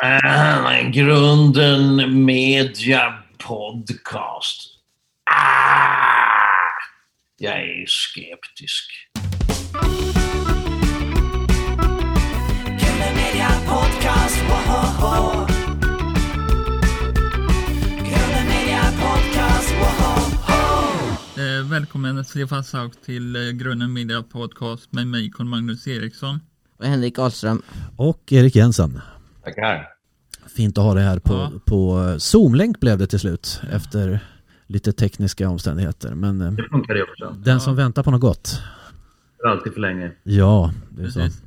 Äh, grunden Media Podcast. Ah, jag är skeptisk. Grunden Media Podcast, woho! Grunden Media Podcast, woho! Eh, välkommen Stefan Sauk till eh, Grunden Media Podcast med mig Carl Magnus Eriksson. Och Henrik Ahlström. Och Erik Jensen. Tackar. Fint att ha dig här på, Ja. på Zoom-länk blev det till slut efter lite tekniska omständigheter. Men eh, Det funkar det också. den som väntar på något gott. För alltid för länge. Ja, det är så. Precis.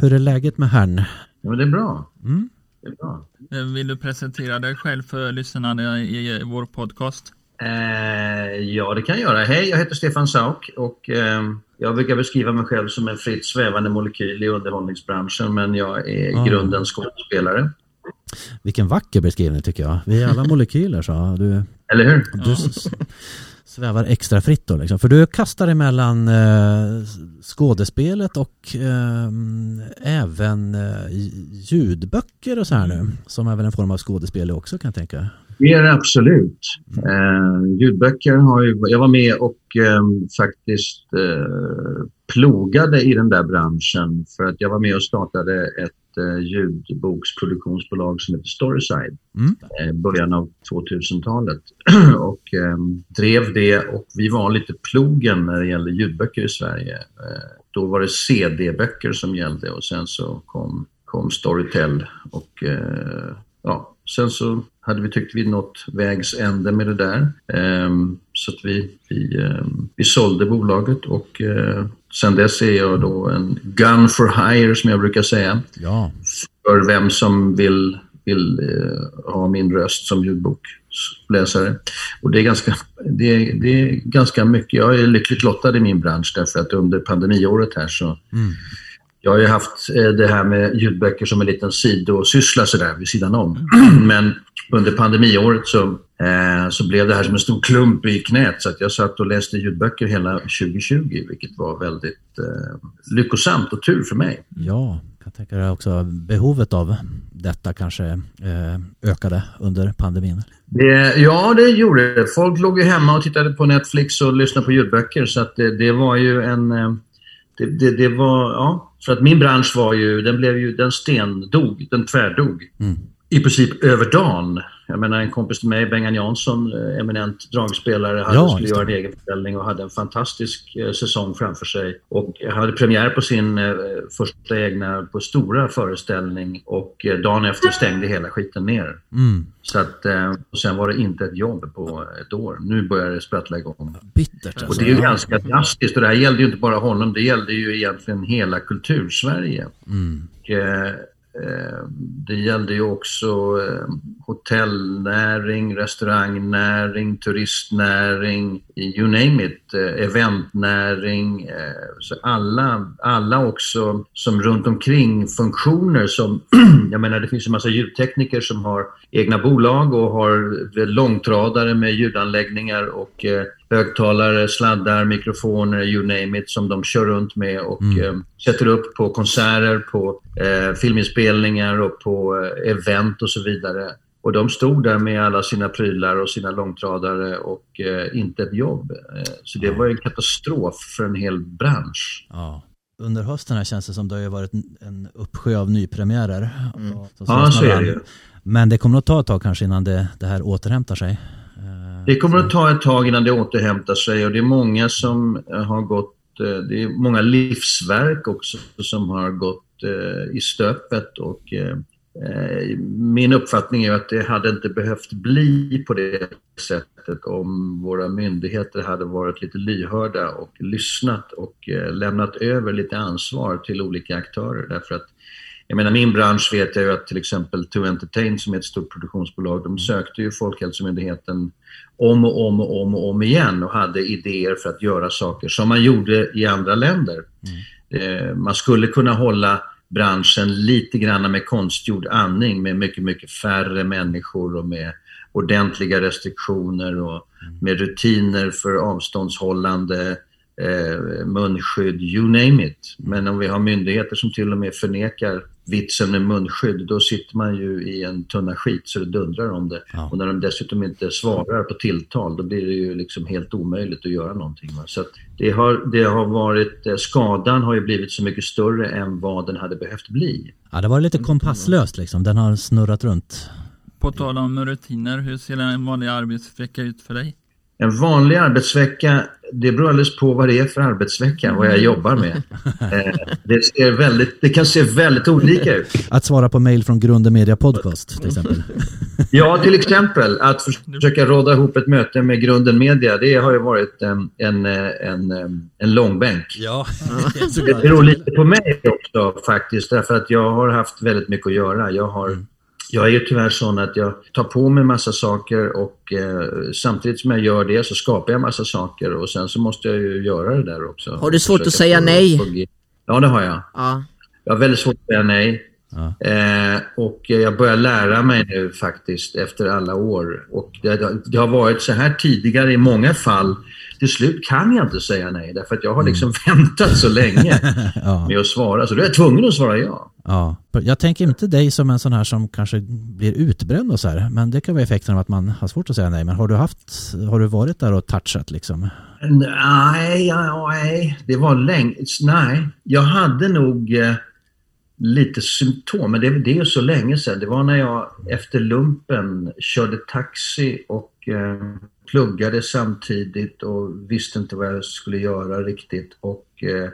Hur är läget med herrn? Ja, men det är bra. Mm. Det är bra. Eh, Vill du presentera dig själv för lyssnarna i eh, vår podcast? Eh, ja, det kan jag göra. Hej, jag heter Stefan Sauk och eh, jag brukar beskriva mig själv som en fritt svävande molekyl i underhållningsbranschen men jag är i Ah. grunden skådespelare. Vilken vacker beskrivning tycker jag. Vi är alla molekyler så du, Eller hur? du svävar extra fritt då liksom. För du kastar emellan eh, skådespelet och eh, även eh, ljudböcker och så här nu. Som är väl en form av skådespel också kan jag tänka. Det är det absolut. Eh, ljudböcker har ju, jag var med och eh, faktiskt eh, plogade i den där branschen för att jag var med och startade ett eh, ljudboksproduktionsbolag som heter Storyside Mm. eh, början av 2000-talet och eh, drev det och vi var lite plogen när det gällde ljudböcker i Sverige. Eh, då var det CD-böcker som gällde och sen så kom, kom Storytel och eh, ja, sen så hade vi tyckt vi nått vägs ände med det där. Ehm, så att vi, vi, ehm, vi sålde bolaget och eh, sen dess är jag då en gun for hire som jag brukar säga Ja, för vem som vill, vill eh, ha min röst som ljudboksläsare. Och det är, ganska, det, är, det är ganska mycket. Jag är lyckligt lottad i min bransch därför att under pandemiåret här så Mm. Jag har ju haft eh, det här med ljudböcker som en liten sidosyssla sådär vid sidan om. Men under pandemiåret så, eh, så blev det här som en stor klump i knät så att jag satt och läste ljudböcker hela 2020 vilket var väldigt eh, lyckosamt och tur för mig. ja. Jag tänker också behovet av detta kanske eh, ökade under pandemin. Det, ja, det gjorde det. Folk låg ju hemma och tittade på Netflix och lyssnade på ljudböcker så att det, det var ju en... Det, det, det var, ja, för att min bransch var ju, den blev ju, den stendog, den tvärdog. Mm. I princip över dagen. Jag menar en kompis till mig, Bengan Jansson, eh, eminent dragspelare, hade, Ja, skulle göra en egen föreställning och hade en fantastisk eh, säsong framför sig. Och hade premiär på sin eh, första egna, på stora föreställning och eh, dagen efter stängde hela skiten ner. Mm. Så att, eh, och sen var det inte ett jobb på ett år. Nu börjar det sprattla igång. Bittert Och alltså. det är ju ganska drastiskt och det här gällde ju inte bara honom, det gällde ju egentligen hela kultursverige. Mm. Eh, det gällde ju också eh, hotellnäring, restaurangnäring, turistnäring, you name it, eh, eventnäring. Så alla, alla också som runt omkring funktioner som, jag menar det finns en massa ljudtekniker som har egna bolag och har långtradare med ljudanläggningar och högtalare, sladdar, mikrofoner, you name it, som de kör runt med och eh, sätter upp på konserter, på eh, filminspelningar och på eh, event och så vidare. Och de stod där med alla sina prylar och sina långtradare och eh, inte ett jobb. Eh, så det var ju en katastrof för en hel bransch. Ja. Under hösten här känns det som det har varit en- uppsjö av nypremiärer. Och- Ja, så är det ju. Men det kommer nog ta ett tag kanske innan det, det här återhämtar sig. Det kommer att ta ett tag innan det återhämtar sig och det är många som eh, har gått, eh, det är många livsverk också som har gått eh, i stöpet och min uppfattning är att det hade inte behövt bli på det sättet om våra myndigheter hade varit lite lyhörda och lyssnat och lämnat över lite ansvar till olika aktörer. Därför att jag menar min bransch vet jag ju att till exempel To Entertain som är ett stort produktionsbolag, de sökte ju Folkhälsomyndigheten om och om och om och om igen och hade idéer för att göra saker som man gjorde i andra länder. Eh, man skulle kunna hålla branschen lite grann med konstgjord andning med mycket, mycket färre människor och med ordentliga restriktioner och med rutiner för avståndshållande eh, munskydd, you name it. Men om vi har myndigheter som till och med förnekar vitsen med munskydd, då sitter man ju i en tunna skit så det dundrar om det. Ja. Och när de dessutom inte svarar på tilltal, då blir det ju liksom helt omöjligt att göra någonting. Va? Så att det, har, det har varit, eh, skadan har ju blivit så mycket större än vad den hade behövt bli. Ja, det var lite kompasslöst liksom. Den har snurrat runt. På tal om rutiner, hur ser en vanlig arbetsvecka ut för dig? En vanlig arbetsvecka, det beror alldeles på vad det är för arbetsvecka, vad jag jobbar med. Eh, det, ser väldigt, det kan se väldigt olika ut. Att svara på mail från Grunden Media Podcast till exempel. Ja, till exempel att försöka råda ihop ett möte med Grunden Media, det har ju varit en, en, en, en långbänk. Ja, Det beror lite på mig också faktiskt, därför att jag har haft väldigt mycket att göra. Jag, har, jag är ju tyvärr sån att jag tar på mig massa saker och eh, samtidigt som jag gör det så skapar jag massa saker och sen så måste jag ju göra det där också. Har du svårt att säga nej? att. Ja, det har jag. Ja. Jag har väldigt svårt att säga nej. Ja. Eh, och jag börjar lära mig nu faktiskt efter alla år. Och det, det har varit så här tidigare i många fall. Till slut kan jag inte säga nej därför att jag har liksom väntat så länge ja, med att svara. Så då är jag tvungen att svara ja. ja. Jag tänker inte dig som en sån här som kanske blir utbränd och så här. Men det kan vara effekten av att man har svårt att säga nej. Men har du haft, har du varit där och touchat liksom? Nej, nej, det var länge. Nej, jag hade nog eh, lite symptom, men det, det är ju så länge sedan. Det var när jag efter lumpen körde taxi och eh, pluggade samtidigt och visste inte vad jag skulle göra riktigt. Och eh,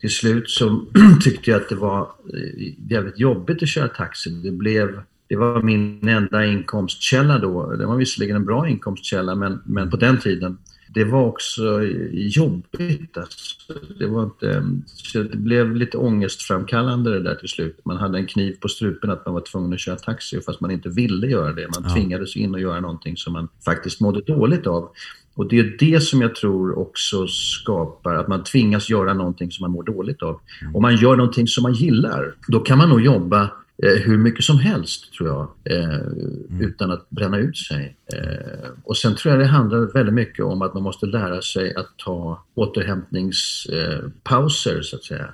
till slut så tyckte jag att det var eh, jävligt jobbigt att köra taxi. Det blev det var min enda inkomstkälla då. Det var visserligen en bra inkomstkälla men, men på den tiden. Det var också jobbigt. Alltså. Det, var inte, så det blev lite ångestframkallande det där till slut. Man hade en kniv på strupen att man var tvungen att köra taxi fast man inte ville göra det. Man Ja. tvingades in och göra någonting som man faktiskt mådde dåligt av. Och det är det som jag tror också skapar att man tvingas göra någonting som man mår dåligt av. Om man gör någonting som man gillar, då kan man nog jobba hur mycket som helst, tror jag, eh, utan att bränna ut sig. Eh, och sen tror jag det handlar väldigt mycket om att man måste lära sig att ta återhämtningspauser, eh, pauser, så att säga.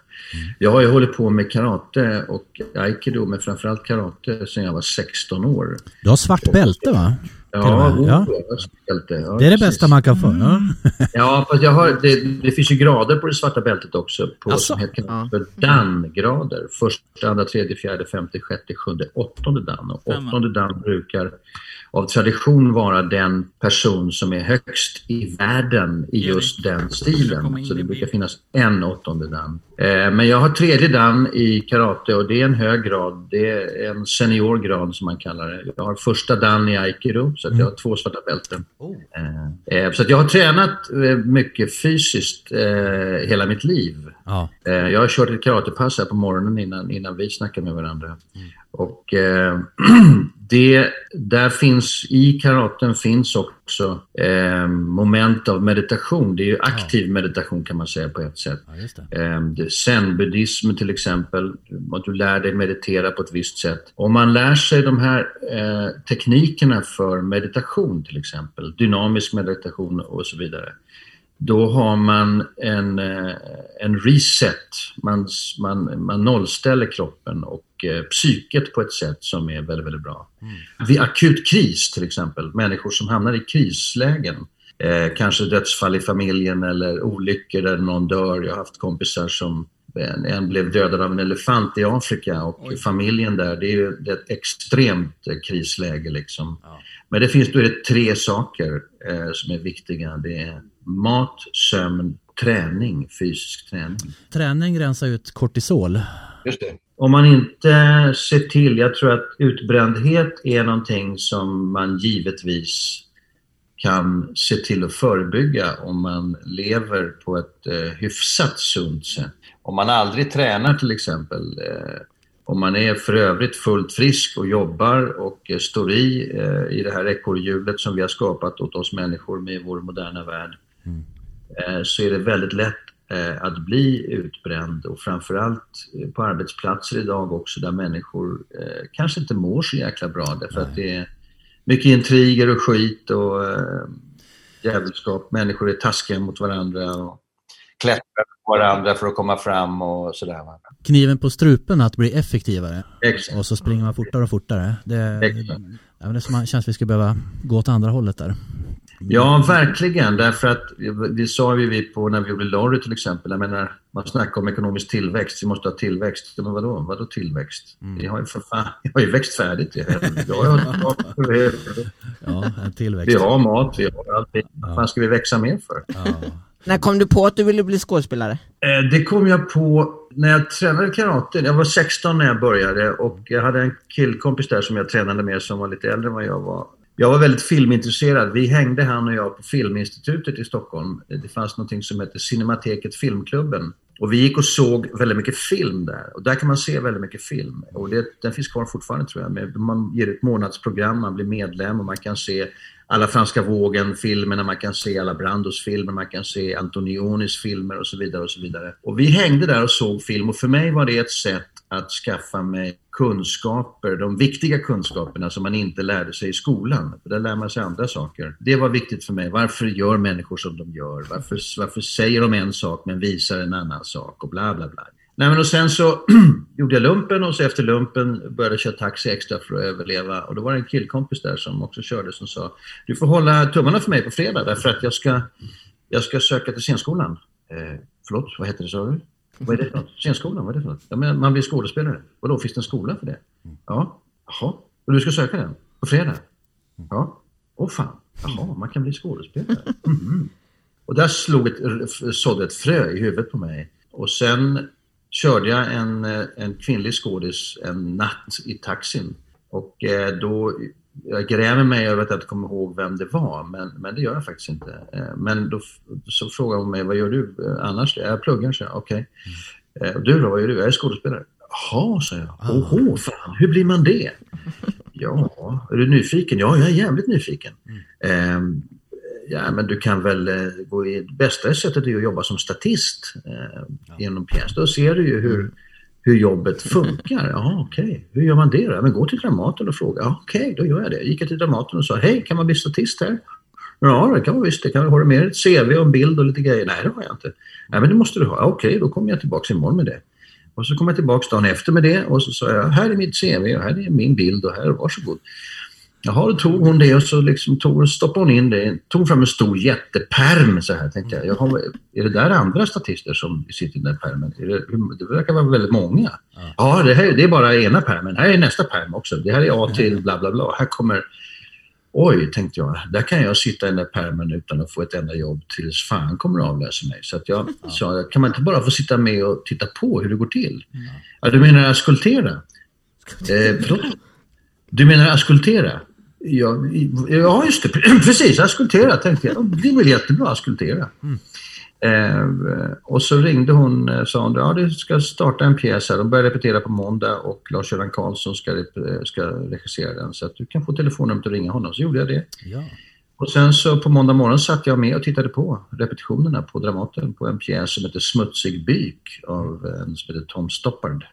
Jag har ju hållit på med karate och aikido, men framförallt karate, sedan jag var 16 år. Du har svart bälte va? Ja, oh, ja. spelat det. Ja, Det är det precis. bästa man kan få. Ja. Ja, fast jag har, det, det finns ju grader på det svarta bältet också. På, Asså? som heter Ja. för Dan-grader. Första, andra, tredje, fjärde, femte, sjätte, sjunde, åttonde Dan. Och åttonde Dan brukar av tradition vara den person som är högst i världen i just den stilen. Så det brukar finnas en åttonde Dan. Eh, men jag har tredje Dan i karate och det är en hög grad. Det är en seniorgrad som man kallar det. Jag har första Dan i aikido så att jag har två svarta bälten. Eh, eh, så att jag har tränat mycket fysiskt hela mitt liv. Ja. Jag har kört ett karatepass här på morgonen innan, innan vi snackade med varandra. Och eh, det, där finns, i karaten finns också eh, moment av meditation. Det är ju aktiv meditation kan man säga på ett sätt. ja. Eh, det- Zen-buddhism till exempel, att du lär dig meditera på ett visst sätt. Om man lär sig de här eh, teknikerna för meditation till exempel, dynamisk meditation och så vidare, då har man en, eh, en reset. Man, man, man nollställer kroppen och eh, psyket på ett sätt som är väldigt, väldigt bra. Vid akut kris till exempel, människor som hamnar i krislägen, eh, kanske dödsfall i familjen eller olyckor där någon dör. Jag har haft kompisar som en, en blev dödad av en elefant i Afrika och Oj. familjen där, det är ju det är ett extremt eh, krisläge liksom. Men det finns då det tre saker eh, som är viktiga. Det är mat, sömn, träning, fysisk träning. Träning rensar ut kortisol. Just det. Om man inte ser till, jag tror att utbrändhet är någonting som man givetvis kan se till att förebygga om man lever på ett eh, hyfsat sunt sätt. Om man aldrig tränar till exempel, eh, om man är för övrigt fullt frisk och jobbar och eh, står i, eh, i det här ekorrhjulet som vi har skapat åt oss människor med vår moderna värld, eh, så är det väldigt lätt eh, att bli utbränd och framförallt eh, på arbetsplatser idag också där människor kanske inte mår så jäkla bra därför att det är mycket intriger och skit och eh, djävulskap. Människor är taskiga mot varandra. Och klättrar på varandra för att komma fram och sådär. Kniven på strupen att bli effektivare. Exakt. Och så springer man fortare och fortare. Det, Exakt. ja, det som känns att vi skulle behöva gå åt andra hållet där. Ja, verkligen. Därför att det sa ju vi på när vi gjorde Lorry till exempel. Jag menar, man snackar om ekonomisk tillväxt. Vi måste ha tillväxt. Men vadå? Vadå tillväxt? Vi har ju för fan, vi har ju växt färdigt. Vi har, ju- Ja, en tillväxt. vi har mat, vi har allting. Vad fan ska vi växa mer för? Ja. När kom du på att du ville bli skådespelare? Eh, Det kom jag på när jag tränade karate. Jag var 16 när jag började och jag hade en killkompis där som jag tränade med som var lite äldre än vad jag var. Jag var väldigt filmintresserad. Vi hängde han och jag på Filminstitutet i Stockholm. Det fanns någonting som hette Cinemateket Filmklubben. Och vi gick och såg väldigt mycket film där. Och där kan man se väldigt mycket film. Och det, den finns kvar fortfarande tror jag. Man ger ett månadsprogram, man blir medlem och man kan se alla Franska vågen-filmerna, man kan se alla Brandos filmer, man kan se Antonionis filmer och så vidare. och så vidare. Och vi hängde där och såg film och för mig var det ett sätt att skaffa mig kunskaper, de viktiga kunskaperna som man inte lärde sig i skolan. För där lär man sig andra saker. Det var viktigt för mig. Varför gör människor som de gör? Varför, varför säger de en sak men visar en annan sak? Och bla bla bla. Nej, men och sen så gjorde jag lumpen och så efter lumpen började jag köra taxi extra för att överleva. Och då var det en killkompis där som också körde som sa Du får hålla tummarna för mig på fredag därför att jag ska, jag ska söka till scenskolan. Eh, förlåt, vad heter det sa du? Vad är det för något? Scenskolan, vad är det för något? Ja, men man blir skådespelare. Vadå, finns det en skola för det? Ja. Jaha. Och du ska söka den? På fredag? Ja. Åh fan. Jaha, man kan bli skådespelare. Mhm. Och där slog ett, sådde ett frö i huvudet på mig. Och sen körde jag en, eh, en kvinnlig skådis en natt i taxin. Och eh, då, jag grämer mig över att jag inte kommer ihåg vem det var, men, men det gör jag faktiskt inte. Eh, Men då så frågade hon mig, vad gör du annars? Jag pluggar, så jag. Okej. Eh, Och du då, vad gör du? Jag är skådespelare. Jaha, sa jag. Åhå, fan, hur blir man det? Ja, är du nyfiken? Ja, jag är jävligt nyfiken. Ehm, Ja, men du kan väl eh, gå i... Det bästa sättet är att jobba som statist eh, genom pjäs. Då ser du ju hur, hur jobbet funkar. Jaha, okej. Hur gör man det då? Ja, men gå till Dramaten och fråga. Ja, okej, då gör jag det. Gick jag till Dramaten och sa, hej, kan man bli statist här? Ja, det kan man visst. Det kan, har du med ett CV och en bild och lite grejer? Nej, det har jag inte. Nej, men det måste du ha. Ja, Okej, då kommer jag tillbaka imorgon med det. Och så kom jag tillbaka dagen efter med det och så sa jag, här är mitt CV och här är min bild och här, varsågod. Jaha, då tog hon det och så liksom tog, stoppade hon in det. Tog fram en stor jättepärm så här tänkte jag. Jaha, är det där andra statister som sitter i den där pärmen? Är det, det verkar vara väldigt många. Ja, det, här, det är bara ena pärmen. Här är nästa pärm också. Det här är A till bla bla bla. Här kommer... Oj, tänkte jag. Där kan jag sitta i den där pärmen utan att få ett enda jobb tills fan kommer att avlösa mig. Så att jag sa, kan man inte bara få sitta med och titta på hur det går till? Ja, du menar askultera? Eh, förlåt? Du menar askultera? Ja, ja just det. Precis, askultera tänkte jag. Det är väl jättebra, askultera. Eh, och så ringde hon och sa hon, ja du ska starta en pjäs här. De börjar repetera på måndag och Lars-Göran Karlsson ska, rep- ska regissera den. Så att du kan få telefonnumret och ringa honom. Så gjorde jag det. Ja. Och sen så på måndag morgon satt jag med och tittade på repetitionerna på Dramaten på en pjäs som heter Smutsig byk av en som heter Tom Stoppard.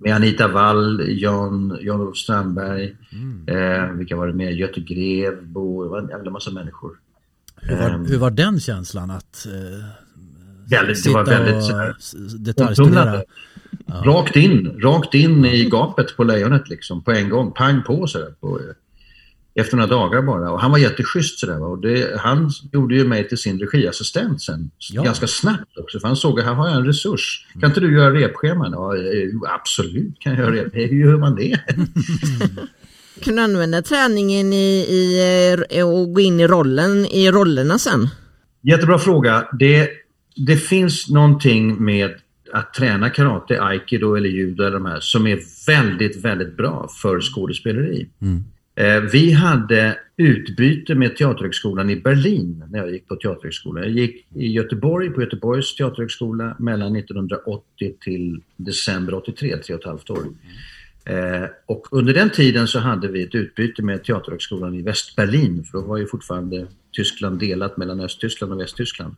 Med Anita Wall, Jan, Jan-Olof Strandberg, eh, vilka var det med? Göte Grevbo, det var en jävla massa människor. Hur, var, Ehm. hur var den känslan att eh, Väldigt, det var sitta väldigt och detaljstudera? Rakt in, rakt in i gapet på lejonet liksom på en gång. Pang på sådär. På, efter några dagar bara. Och han var jätteschysst sådär. Och det, han gjorde ju mig till sin regiassistent sen. Ja. Ganska snabbt också. För han såg att här har jag en resurs. Kan inte du göra repscheman? Ja, eh, absolut kan jag göra rep. Hur gör man det? Kan du använda träningen i, i, eh, och gå in i rollen, i rollerna sen? Jättebra fråga. Det, det finns någonting med att träna karate, aikido eller judo eller de här som är väldigt, väldigt bra för skådespeleri. Eh, Eh, vi hade utbyte med Teaterhögskolan i Berlin när jag gick på Teaterhögskolan. Jag gick i Göteborg på Göteborgs Teaterhögskola mellan 1980 till december 83, tre och ett halvt år. Eh, och under den tiden så hade vi ett utbyte med Teaterhögskolan i Västberlin, för då var ju fortfarande Tyskland delat mellan Östtyskland och Västtyskland.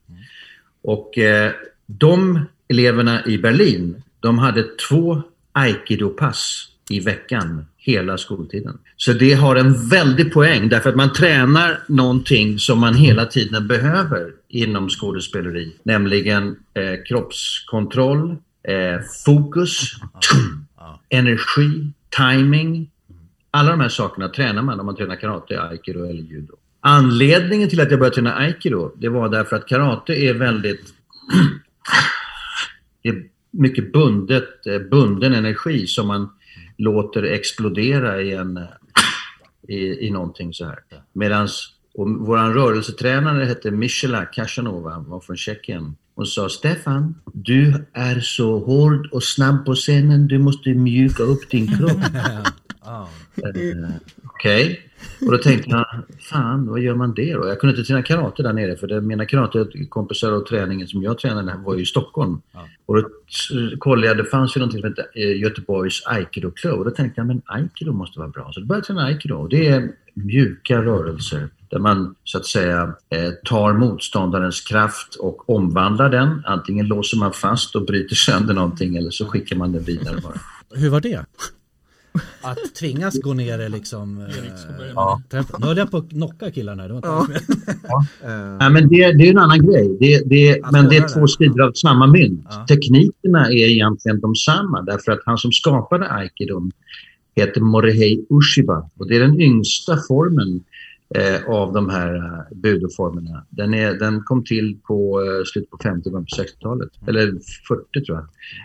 Och eh, de eleverna i Berlin, de hade två aikido-pass i veckan hela skoltiden. Så det har en väldig poäng därför att man tränar någonting som man hela tiden behöver inom skådespeleri, nämligen eh, kroppskontroll, eh, fokus, energi, timing. Alla de här sakerna tränar man om man tränar karate, aikido eller judo. Anledningen till att jag började träna aikido, det var därför att karate är väldigt det är mycket bundet, eh, bunden energi som man låter explodera i, en, i, i någonting så här. Medans vår rörelsetränare hette Michela Kashanova, var från Tjeckien. Hon sa Stefan, du är så hård och snabb på scenen, du måste mjuka upp din kropp. Eh, Okej. Och då tänkte jag, fan vad gör man det då? Jag kunde inte träna karate där nere för det, mina karatekompisar och träningen som jag tränade var ju i Stockholm. Och då kollade jag, det fanns ju någonting som hette eh, Göteborgs Aikido-klubb och då tänkte jag, men Aikido måste vara bra. Så då började jag träna Aikido och det är mjuka rörelser där man så att säga eh, tar motståndarens kraft och omvandlar den. Antingen låser man fast och bryter sönder någonting eller så skickar man den vidare bara. Hur var det? Att tvingas gå ner är liksom... Eh, Ja. tempo. Nu höll jag på att knocka killarna. Det var inte Ja. Nej, men det, det är en annan grej. Det, det, men det är två sidor av samma mynt. Ja. Teknikerna är egentligen de samma därför att han som skapade aikidon heter Morihei Ushiba och det är den yngsta formen eh, av de här eh, budoformerna. Den, är, den kom till på eh, slutet på 50 början på 60-talet, eller 40 tror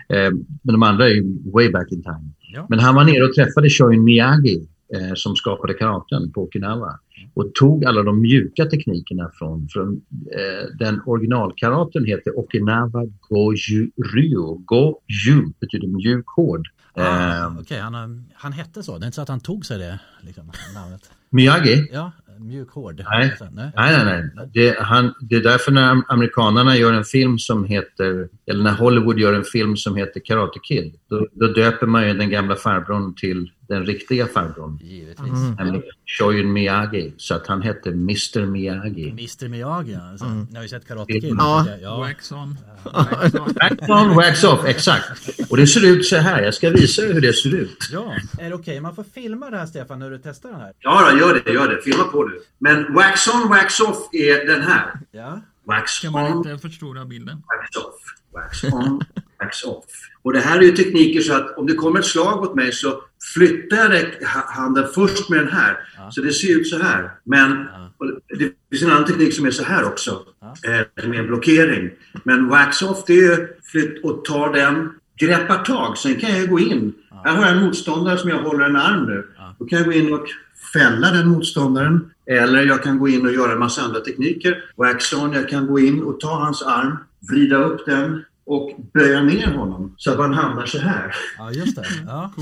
jag. Eh, men de andra är ju way back in time. Ja. Men han var nere och träffade Shoin Miyagi eh, som skapade karaten på Okinawa och tog alla de mjuka teknikerna från, från eh, den originalkaraten heter Okinawa Goju Ryu. Goju betyder mjuk hård. Ah, Eh, Okej, han, har- han hette så. Det är inte så att han tog sig det liksom, namnet. Miyagi? Ja, mjuk hård. Nej. Nej. Nej, nej, nej. Det, han, det är därför när amerikanerna gör en film som heter, eller när Hollywood gör en film som heter Karate Kid, då, då döper man ju den gamla farbrorn till den riktiga farbrorn. Givetvis. Nämligen Shoyun Miyagi. Så att han hette Mr Miyagi. Mr Miyagi, alltså. Ni har ju sett Karate Mm. Kid. Ja. ja. Wax on. Wax on. Wax on, wax off, exakt. Och det ser ut så här. Jag ska visa er hur det ser ut. ja. Är det okej? Man får filma det här Stefan när du testar den här. Ja, då, gör det, gör det. Filma på du. Men wax on, wax off är den här. Ja. Wax Kan man on, inte förstora bilden? wax off. Wax on, wax off. Och det här är ju tekniker så att om det kommer ett slag mot mig så flyttar jag handen först med den här. Så det ser ut så här. Men och det finns en annan teknik som är så här också. Eh, med en blockering. Men wax off det är ju flytt och tar den, greppar tag. Sen kan jag gå in. Här har jag en motståndare som jag håller en arm nu. Då kan jag gå in och fälla den motståndaren. Eller jag kan gå in och göra en massa andra tekniker. Wax on, jag kan gå in och ta hans arm, vrida upp den och böja ner honom så att man hamnar så här. ja, just det. Ja.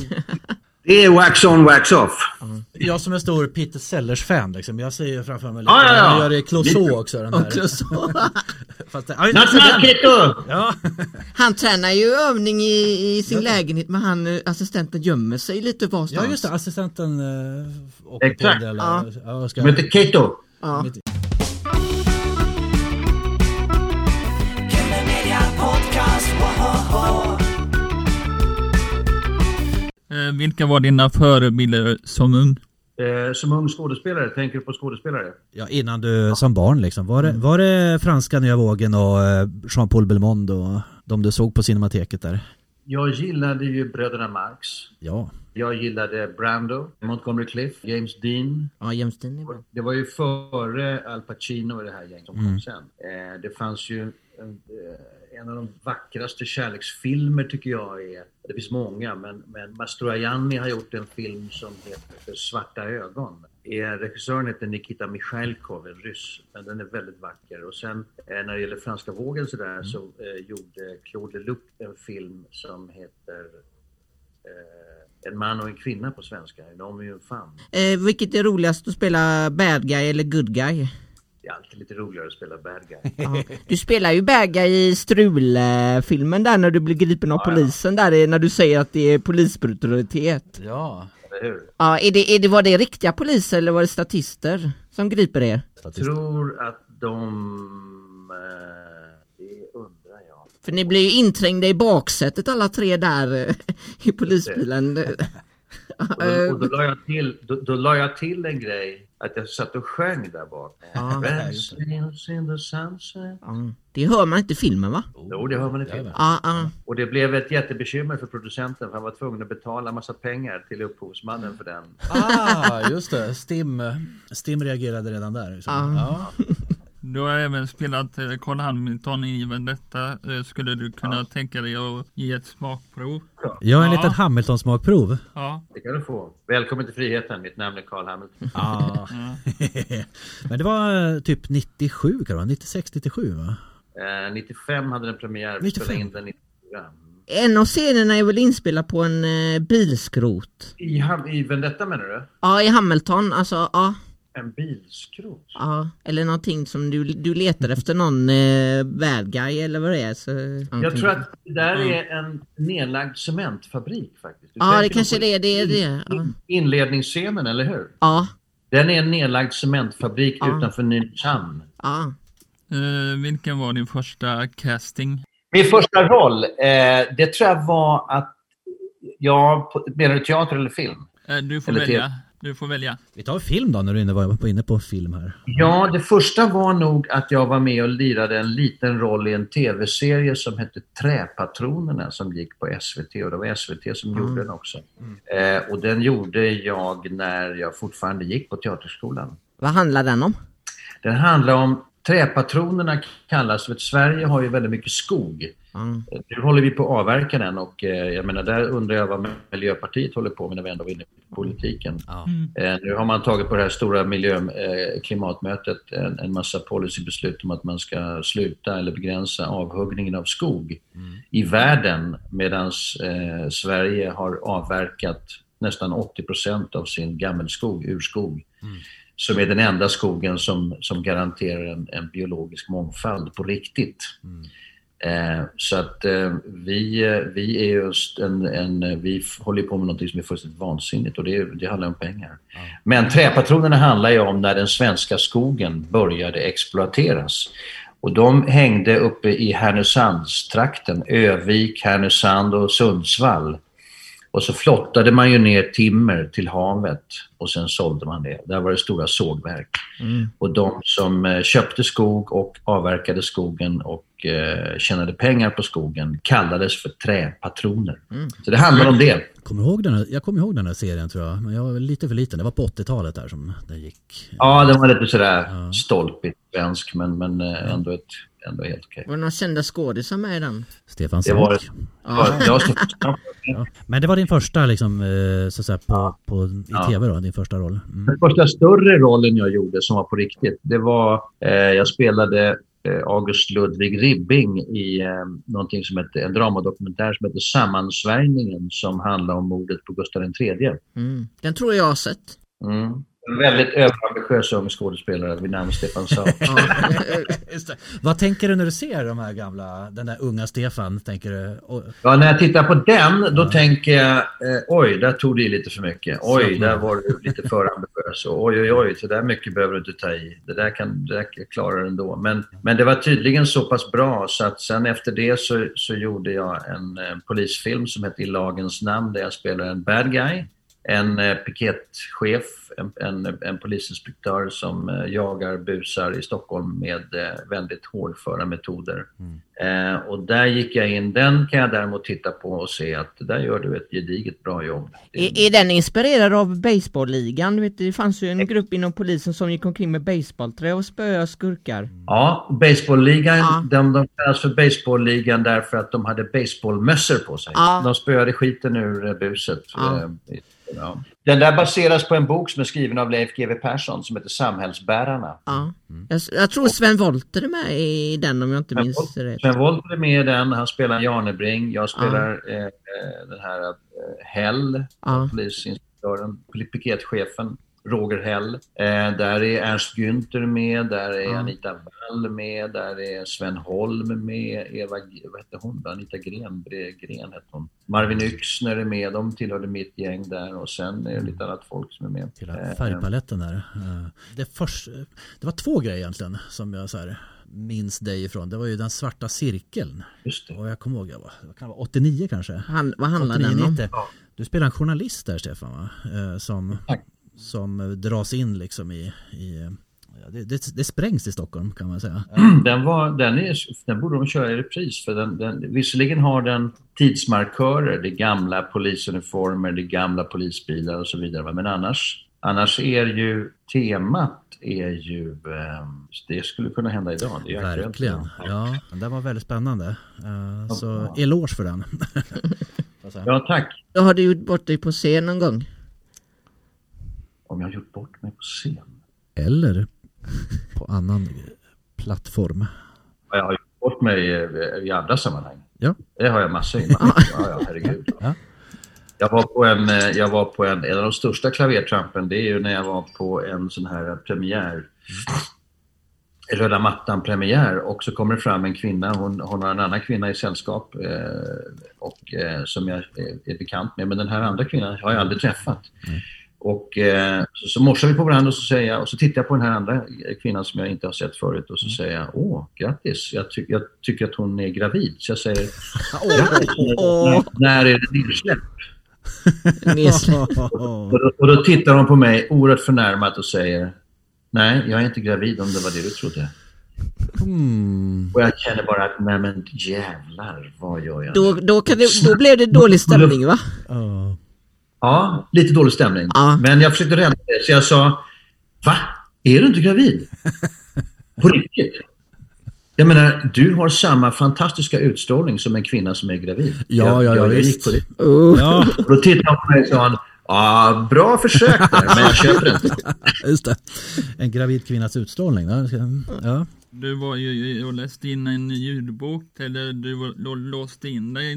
Det är wax on, wax off. Jag som är stor Peter Sellers-fan, liksom, jag ser ju framför mig lite. Ja, ja, ja. Han gör det i Clouseau också. Den där. Fast det, ja, Kito! Ja, Han tränar ju övning i, i sin lägenhet men han eh, assistenten gömmer sig lite varstans. ja, just det. Assistenten uh, åker Exakt. på en del. Ja. Ja. Ja, ska, Kito. Ja. Vilka var dina förebilder som ung? Eh, som ung skådespelare, tänker du på skådespelare? ja, innan du, som barn liksom. Var det, var det franska nya vågen och eh, Jean-Paul Belmondo och de du såg på Cinemateket där? Jag gillade ju bröderna Marx. Ja. Jag gillade Brando, Montgomery Cliff, James Dean. Ja, Jämstin är bra. Det var ju före Al Pacino i det här gänget som kom sen. Eh, det fanns ju en, av de vackraste kärleksfilmer tycker jag är, det finns många, men, men Mastroianni har gjort en film som heter Svarta ögon. Eh, Regissören heter Nikita Mikhailkov, en ryss, men den är väldigt vacker. Och sen eh, när det gäller franska vågen så där så eh, gjorde Claude Leloup en film som heter eh, En man och en kvinna på svenska, En homme och en femme. Eh, vilket är roligast att spela bad guy eller good guy? Det är alltid lite roligare att spela bad guy. Ja. Du spelar ju bad guy i Strul-filmen där när du blir gripen av polisen där är när du säger att det är polisbrutalitet. Ja. Ja, är det, är det, var det riktiga poliser eller var det statister som griper er? Jag tror att de... Eh, det undrar jag. För ni blir ju inträngda i baksätet alla tre där eh, i polisbilen. Och då, och då, la jag till, då, då la jag till en grej, att jag satt och sjöng där bak. Ja. Red sails in the sunset. Ja. Det hör man inte i filmen va? Jo, det hör man i filmen. Ja, ja. Och det blev ett jättebekymmer för producenten för han var tvungen att betala massa pengar till upphovsmannen för den. Ah, just det. Stim, Stim reagerade redan där. Liksom. Ja. Du har även spelat eh, Carl Hamilton i Vendetta. Eh, Skulle du kunna tänka dig att ge ett smakprov? Jag har en Ja. liten Hamilton-smakprov. Ja. Det kan du få. Välkommen till friheten. Mitt namn är Carl Hamilton. Ja. Men det var eh, typ 97 kan det vara? 96, 97 va? Eh, 95 hade den premiär. Vi 95. spelade in den 94. En av scenerna är väl inspelad på en eh, bilskrot? I, Ham- I Vendetta menar du? Ja, i Hamilton, alltså ja. En bilskrot? Ja, eller någonting som du, du letar efter någon eh, bad guy eller vad det är. Så, Jag tror att det där är en nedlagd cementfabrik faktiskt. Du Ja, det kanske det är, det är det. Ja. Inledningsscenen, eller hur? Ja, Den är en nedlagd cementfabrik Ja. utanför Nynäshamn. ja. Eh, vilken var din första casting? Min första roll, eh, det tror jag var att jag, på- menar du teater eller film? Eh, du får Eller välja. Du får välja. Vi tar film då när du var inne på film här. Ja, det första var nog att jag var med och lirade en liten roll i en tv-serie som hette Träpatronerna som gick på SVT och det var SVT som gjorde den också. Eh, och den gjorde jag när jag fortfarande gick på Teaterskolan. Vad handlar den om? Den handlar om Träpatronerna kallas för Sverige har ju väldigt mycket skog. Ja. Nu håller vi på att avverka den och eh, jag menar där undrar jag vad Miljöpartiet håller på med när vi ändå var inne på politiken. Ja. Eh, nu har man tagit på det här stora miljö, eh, klimatmötet en, en massa policybeslut om att man ska sluta eller begränsa avhuggningen av skog i världen medan eh, Sverige har avverkat nästan 80 procent av sin gammelskog, urskog. Som är den enda skogen som, som garanterar en, en biologisk mångfald på riktigt. Eh, så att eh, vi, vi är just en, en, vi håller på med något som är fullständigt vansinnigt och det, det handlar om pengar. Men träpatronerna handlar ju om när den svenska skogen började exploateras. Och de hängde uppe i Härnösandstrakten, Övik, Härnösand och Sundsvall. Och så flottade man ju ner timmer till havet och sen sålde man det. Där var det stora sågverk. Och de som eh, köpte skog och avverkade skogen och eh, tjänade pengar på skogen kallades för träpatroner. Så det handlar om det. Kommer ihåg den här, jag kommer ihåg den här serien tror jag, men jag var lite för liten. Det var på 80-talet där som den gick. Ja, den var lite sådär stolpigt svensk men, men eh, ändå, ett, ändå helt okej. Var det några kända skådisar med i den? Stefan Det var Sauk. Ja, Ja. Men det var din första liksom, eh, så att säga, på, på, i Ja. tv då, din första roll. Mm. Den första större rollen jag gjorde som var på riktigt, det var, eh, jag spelade eh, August Ludvig Ribbing i eh, någonting som hette, en dramadokumentär som heter Sammansvärjningen som handlar om mordet på Gustav III. Mm. Den tror jag har sett. Mm. En väldigt överambitiös ung skådespelare vid namn Stefan Sauk. Ja. Vad tänker du när du ser de här gamla, den där unga Stefan? Tänker du, Ja, när jag tittar på den, då tänker jag, eh, oj, där tog det lite för mycket. Oj, där var du lite för ambitiös. Och Oj, oj, oj, så där mycket behöver du inte ta i. Det där kan det där klarar du ändå. Men, men det var tydligen så pass bra så att sen efter det så, så gjorde jag en eh, polisfilm som hette I lagens namn där jag spelar en bad guy. En eh, piketchef, en, en, en polisinspektör som eh, jagar busar i Stockholm med eh, väldigt hårdföra metoder. Eh, och där gick jag in, den kan jag däremot titta på och se att där gör du ett gediget bra jobb. Är, är den inspirerad av baseballligan? Du vet, det fanns ju en grupp inom polisen som gick omkring med baseballträ och spöade skurkar. Ja, baseballligan, Ja. de, de kallas för baseballligan därför att de hade baseballmössor på sig. Ja. De spöade skiten ur buset. Ja. Ja. Den där baseras på en bok som är skriven av Leif GW Persson som heter Samhällsbärarna. Ja. Jag, jag tror Sven Wollter är med i den om jag inte Sven minns rätt. Sven Wollter är med i den, han spelar Janebring, jag spelar eh, eh, den här eh, Hell, Ja. polisinspektören, piketchefen. Roger Hell. Eh, där är Ernst Günther med, där är Ja. Anita Wall med, där är Sven Holm med, Eva, vad hette hon då? Anita Gren, Gren hette hon. Marvin Yxner är med, de tillhörde mitt gäng där och sen är det lite annat folk som är med. hela Eh, färgpaletten där. Eh, Det, först, det var två grejer egentligen som jag så här, minns dig ifrån. Det var ju den svarta cirkeln. Just det. Och jag kommer ihåg, jag var, vad kan det vara, 89 kanske? Han, vad handlar 89, den om? 90. Du spelar en journalist där Stefan va? Eh, som, Tack. Som dras in liksom i, i ja, det, det, det sprängs i Stockholm kan man säga. Den, var, den, är, den borde de köra i repris. För den, den, visserligen har den tidsmarkörer, det är gamla polisuniformer, det är gamla polisbilar och så vidare. Men annars, annars är ju temat är ju, eh, det skulle kunna hända idag. Det är Verkligen. Ja, den var väldigt spännande. Eh, Så eloge för den. Ja, tack. Då har du gjort bort dig på scen någon gång? Om jag har gjort bort mig på scen. Eller på annan plattform. Ja, Jag har gjort bort mig eh, i andra sammanhang. Ja. Det har jag massor i. Ja, ja, herregud. Ja. Jag var på en, eh, jag var på en, en av de största klavertrampen, det är ju när jag var på en sån här premiär, röda mattan-premiär och så kommer det fram en kvinna, hon, hon har en annan kvinna i sällskap eh, och, eh, som jag är, är bekant med, men den här andra kvinnan har jag aldrig träffat. Och eh, så, så morsar vi på varandra och så säger jag, och så tittar jag på den här andra kvinnan som jag inte har sett förut och så säger jag, åh, grattis, jag, ty- jag tycker att hon är gravid. Så jag säger, grattis, när, när är det nedsläpp? Och då, och då tittar hon på mig oerhört förnärmat och säger, nej, jag är inte gravid om det var det du trodde. Hmm. Och jag känner bara att, nej men jävlar, vad gör jag? Då, då, kan det, då blev det dålig stämning va? Ja. Ja, lite dålig stämning. Ja. Men jag försökte rädda det, så jag sa, va? Är du inte gravid? På riktigt? Jag menar, du har samma fantastiska utstrålning som en kvinna som är gravid. Ja, jag, ja, ja, jag, jag gick visst. på det. Uh. ja, Och då tittade han på mig och sa, ja, bra försök där, men jag köper inte. just det. En gravid kvinnas utstrålning. Ja. Du var ju och läste in en ljudbok, eller du låste in dig.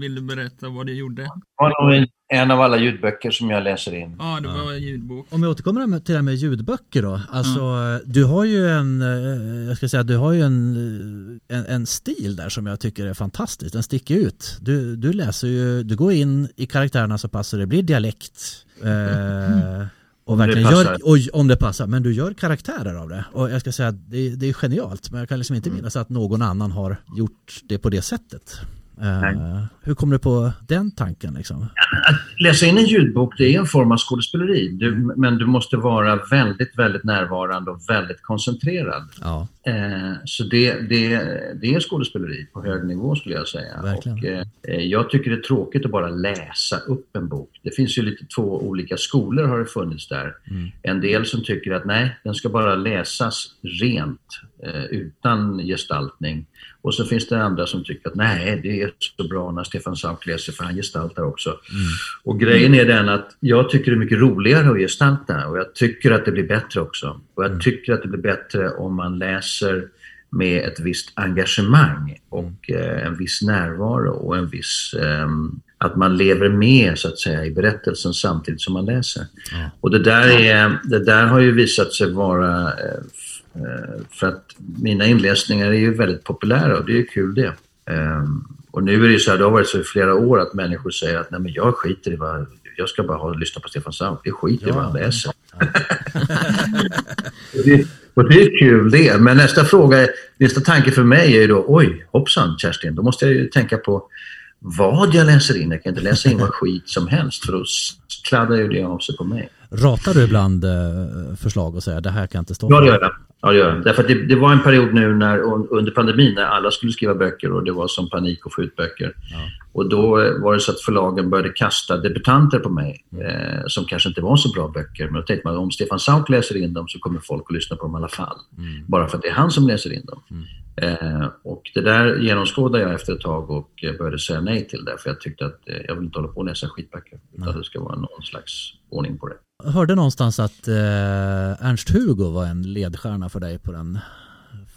Vill du berätta vad du gjorde? Det var nog en- av alla ljudböcker som jag läser in. Ja, det var en ljudbok. Om vi återkommer till det här med ljudböcker då. Alltså, du har ju en, eh, jag ska säga, du har ju en, eh, en, en stil där som jag tycker är fantastisk. Den sticker ut. Du, du läser ju, du går in i karaktärerna så passar det blir dialekt. Eh, och verkligen gör, och, om det passar, men du gör karaktärer av det. Och jag ska säga att det, det är genialt, men jag kan liksom inte minnas att någon annan har gjort det på det sättet. Nej. hur kom du på den tanken liksom? Läsa in en ljudbok, det är en form av skådespeleri. Du, men du måste vara väldigt, väldigt närvarande och väldigt koncentrerad. Ja, Eh, så det, det, det är skådespeleri på hög nivå skulle jag säga. Verkligen. Och, eh, jag tycker det är tråkigt att bara läsa upp en bok. Det finns ju lite två olika skolor har det funnits där. En del som tycker att nej, den ska bara läsas rent utan gestaltning. Och så finns det andra som tycker att nej, det är så bra när Stefan Sauk läser för han gestaltar också. Och grejen är den att jag tycker det är mycket roligare att gestalta och jag tycker att det blir bättre också. Och jag tycker att det blir bättre om man läser med ett visst engagemang och eh, en viss närvaro och en viss ehm, att man lever med så att säga i berättelsen samtidigt som man läser. Och det där, är, det där har ju visat sig vara eh, eh, för att mina inläsningar är ju väldigt populära och det är ju kul det. Ehm, och nu är det ju så här, det har varit så i flera år att människor säger att nej men jag skiter i vad, jag ska bara ha, lyssna på Stefan Sauk, jag skiter i vad han läser. och, det, och det är kul det, men nästa fråga, nästa tanke för mig är ju då, oj hoppsan Kerstin, då måste jag ju tänka på vad jag läser in. Jag kan inte läsa in vad skit som helst för då kladdar ju det av sig på mig. Ratar du ibland eh, förslag och säger det här kan inte stå Ja, för?" det gör jag. Ja, det gör jag. Därför att det, det var en period nu när, under pandemin när alla skulle skriva böcker och det var som panik att få ut böcker. Och då eh, var det så att förlagen började kasta debutanter på mig eh, som kanske inte var så bra böcker. Men då tänkte man att om Stefan Sauk läser in dem så kommer folk att lyssna på dem i alla fall. Bara för att det är han som läser in dem. Eh, och det där genomskådade jag efter ett tag och eh, började säga nej till det. För jag tyckte att eh, jag vill inte hålla på och läsa skitböcker. Utan det ska vara någon slags ordning på det. Jag hörde någonstans att eh, Ernst-Hugo var en ledstjärna för dig på den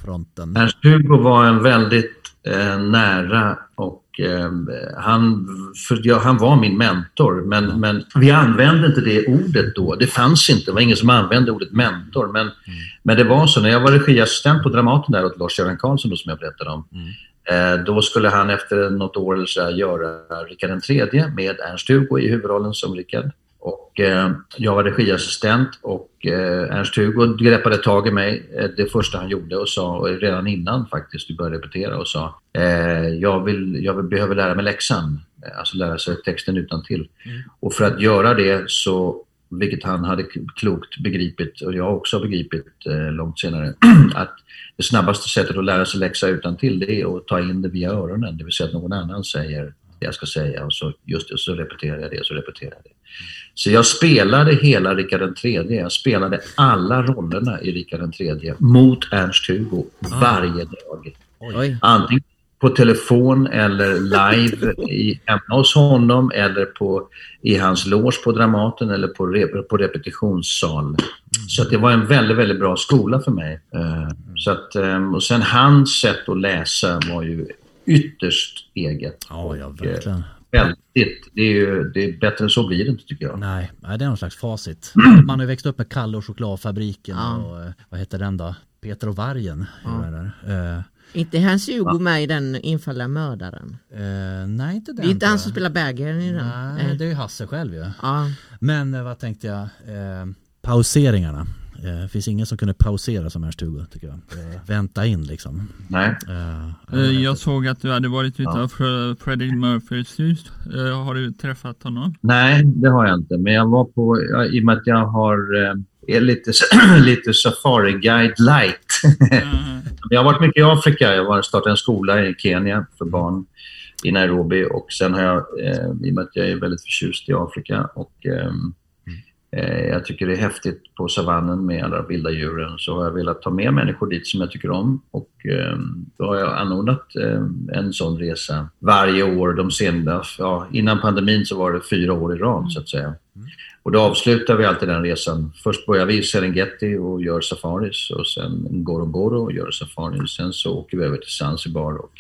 fronten. Ernst-Hugo var en väldigt eh, nära och eh, han, för, ja, han var min mentor. Men, men vi använde inte det ordet då. Det fanns inte. Det var ingen som använde ordet mentor. Men, men det var så. När jag var regiassistent på Dramaten där åt Lars-Göran Karlsson då, som jag berättade om. Eh, då skulle han efter något år eller så göra Rickard III med Ernst-Hugo i huvudrollen som Rickard. Och eh, jag var regiassistent och eh, Ernst-Hugo greppade tag i mig eh, det första han gjorde och sa, redan innan faktiskt, vi började repetera och sa eh, jag, vill, jag vill, behöver lära mig läxan. Eh, Alltså lära sig texten utan till. Och för att göra det så, vilket han hade klokt begripit och jag också har begripit eh, långt senare, att det snabbaste sättet att lära sig läxa utan till det är att ta in det via öronen. Det vill säga att någon annan säger det jag ska säga och så just det, så repeterar jag det, så repeterar jag det. Så jag spelade hela Rikard tredje. Jag spelade alla rollerna i Rikard tredje mot Ernst-Hugo varje dag. Oj. Antingen på telefon eller live i, hemma hos honom eller på, i hans loge på Dramaten eller på, rep, på repetitionssal. Så att det var en väldigt, väldigt bra skola för mig. Eh, så att, eh, och sen hans sätt att läsa var ju ytterst eget. Ja, ja, eh, verkligen. Väldigt. Det är ju det är bättre än så blir det inte tycker jag. Nej, nej, det är någon slags facit. Man har ju växt upp med Kalle och chokladfabriken Ja. och eh, vad heter den då? Peter och vargen. Ja. Där. Eh, Inte Hans Hugo med i den infallna mördaren? eh, nej, inte den. Det är inte han som spelar bägaren i den? Nej, det är ju Hasse själv ju. Ja. Men vad tänkte jag? Eh, pauseringarna. Eh, finns ingen som kunde pausera som Ernst-Hugo tycker jag. Eh, vänta in liksom. Nej. Eh, Jag såg att du hade varit utanför Freddie Murphys hus. Eh, Har du träffat honom? Nej, det har jag inte. Men jag var på, i och med att jag har är lite, lite safari-guide light. Eh, jag har varit mycket i Afrika. Jag har startat en skola i Kenya för barn i Nairobi och sen har jag, eh, i och med att jag är väldigt förtjust i Afrika och ehm, eh, Eh, jag tycker det är häftigt på savannen med alla vilda djuren så har jag velat ta med människor dit som jag tycker om och ehm, då har jag anordnat ehm, en sån resa varje år de senaste, ja, innan pandemin så var det fyra år i rad så att säga. Och då avslutar vi alltid den resan. Först börjar vi i Serengeti och gör safaris och sen Ngorongoro och gör safaris. Sen så åker vi över till Zanzibar och,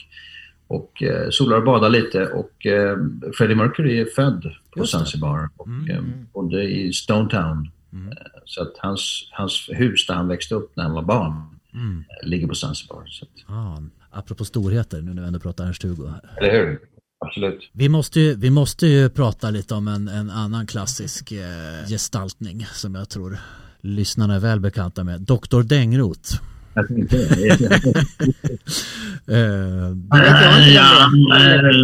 och eh, solar och badar lite. Och eh, Freddie Mercury är född på. Zanzibar och eh, bodde i Stone Town. Eh, Så att hans, hans hus där han växte upp när han var barn Mm. eh, ligger på Zanzibar. Så att, Ja, apropå storheter nu när vi ändå pratar Ernst-Hugo. eller hur? Absolut. Vi måste, ju, vi måste ju prata lite om en, en annan klassisk eh, gestaltning som jag tror lyssnarna är väl bekanta med. Dr. Dängrot. Jag tänkte det. Eh, Ja,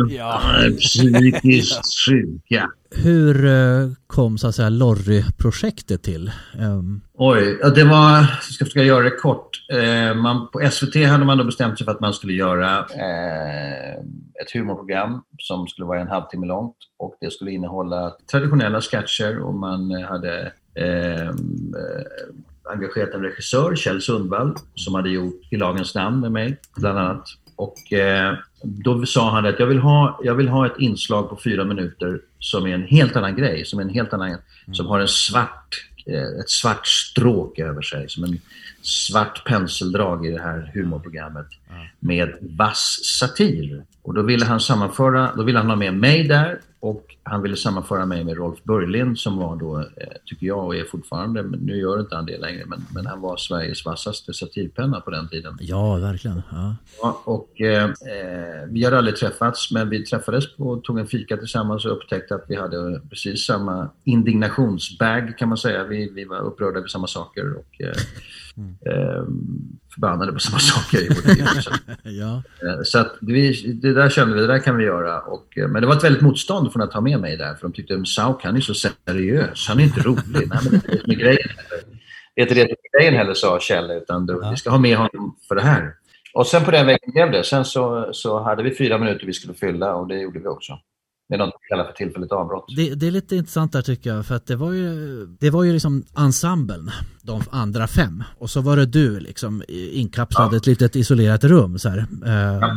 ja. psykiskt sjuka. hur eh, kom så att säga Lorry-projektet till? Ehm, Oj, ja, det var, jag ska försöka göra det kort. Eh, man, på SVT hade man då bestämt sig för att man skulle göra eh, ett humorprogram som skulle vara en halvtimme långt och det skulle innehålla traditionella sketcher och man eh, hade eh, eh, engagerat en regissör, Kjell Sundvall, som hade gjort I lagens namn med mig, bland annat. Och eh, då sa han att jag vill, ha, jag vill ha ett inslag på fyra minuter som är en helt annan grej, som är en helt annan, som har en svart, eh, ett svart stråk över sig, som en svart penseldrag i det här humorprogrammet med vass satir. Och då ville han sammanföra, då ville han ha med mig där och han ville sammanföra mig med Rolf Börjlind som var då, eh, tycker jag och är fortfarande, men nu gör inte han det längre, men, men han var Sveriges vassaste satirpenna på den tiden. ja, verkligen. Ja. Ja, och, eh, eh, vi hade aldrig träffats, men vi träffades och tog en fika tillsammans och upptäckte att vi hade precis samma indignationsbag kan man säga. Vi, vi var upprörda över samma saker och eh, eh, förbannade på samma saker i vårt liv. Så, ja. eh, så att vi, det där kände vi, det där kan vi göra. Och, men det var ett väldigt motstånd från att ha med mig där, för de tyckte att Sauk, han är så seriös, han är inte rolig. Nej, men det är det som är grejen. Det är inte det som är grejen heller, sa Kjell, utan du, vi ska ha med honom för det här. Och sen på den vägen blev det. Sen så, så hade vi fyra minuter vi skulle fylla och det gjorde vi också. Är något vi kallar för tillfälligt avbrott. Det, det är lite intressant där tycker jag, för att det var ju, det var ju liksom ensemblen, de andra fem. Och så var det du liksom inkapslad i ett litet isolerat rum. Så här. Eh,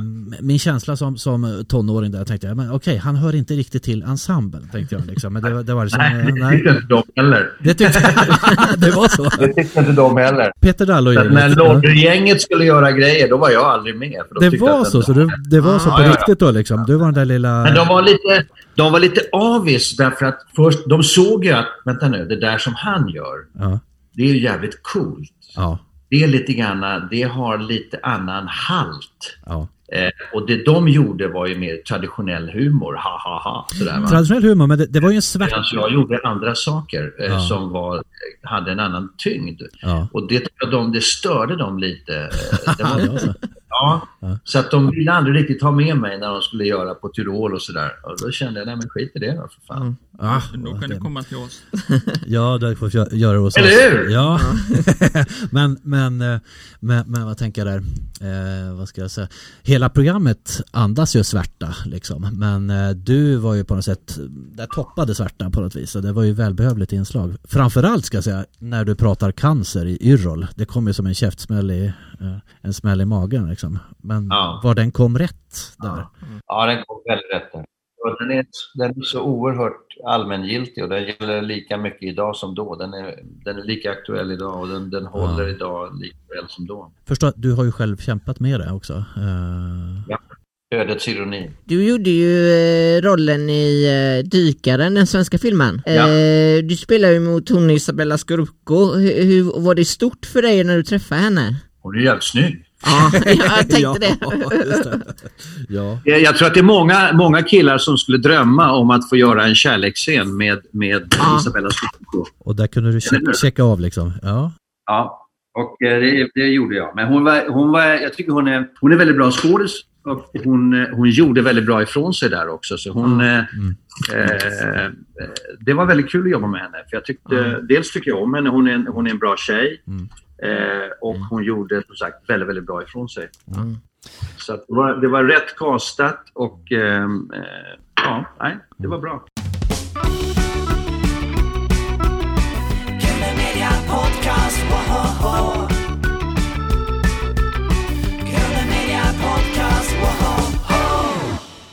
Min känsla som, som tonåring där tänkte jag, men okej, han hör inte riktigt till ensemblen, tänkte jag. Liksom. Men det, det var liksom, Nej, det tyckte inte de heller. Det tyckte det var så. Det tyckte inte de heller. Peter Så gänget. när Lodder-gänget skulle göra grejer, då var jag aldrig med. De Det var så, så det, det var så Ja, på ja, ja. riktigt då liksom. Du var den där lilla... Men de var lite, de var lite avis därför att först, de såg ju att, vänta nu, det där som han gör, Ja, det är ju jävligt coolt. ja, Det är lite grann, det har lite annan halt. ja. Eh, och det de gjorde var ju mer traditionell humor, ha ha ha. Sådär, va? Traditionell humor, men det, det var ju en svart... Medan jag gjorde andra saker eh, Ja. som var hade en annan tyngd. Ja. Och det, de, det störde dem lite. Eh, Det var, Ja, så. ja, så att de ville aldrig riktigt ha med mig när de skulle göra på Tyrol och sådär. Och då kände jag, nej men skit i det då för fan. Ah, Då kan det- du komma till oss. Ja, du får gö- göra det hos Eller oss. hur? Ja. men, men, eh, men, men vad tänker jag där? Eh, vad ska jag säga? Hela programmet andas ju svärta liksom. Men eh, du var ju på något sätt, där toppade svärta på något vis. Och det var ju välbehövligt inslag. Framförallt ska jag säga, när du pratar cancer i Yrrol. Det kom ju som en käftsmäll i, eh, en smäll i magen liksom. Men Ja. var den kom rätt där? Ja, den kom väldigt rätt där. Och den, är, den är så oerhört allmängiltig och den gäller lika mycket idag som då. Den är, den är lika aktuell idag och den, den håller idag lika väl som då. Förstå, du har ju själv kämpat med det också. Eh, Ödets ironi. Du gjorde ju eh, rollen i eh, Dykaren, den svenska filmen. Ja. Eh, du spelar ju mot hon Isabella Scorupco. Hur, hur var det stort för dig när du träffade henne? Hon är jävligt snygg. Ja, jag tänkte ja, det. Ja. Jag tror att det är många, många killar som skulle drömma om att få göra en kärleksscen med, med Ja. Isabella Scorupco. Och där kunde du checka, checka av liksom. Ja. Ja, och eh, det, det gjorde jag. Men hon var, hon var, jag tycker hon är, hon är väldigt bra skådis och hon, eh, hon gjorde väldigt bra ifrån sig där också. Så hon, eh, eh, det var väldigt kul att jobba med henne. För jag tyckte, Dels tycker jag om henne, hon är en, hon är en bra tjej. Mm. Eh, och hon gjorde som sagt väldigt, väldigt bra ifrån sig. Mm. Så att det, var, det var rätt castat och ehm, eh, ja, nej, det var bra.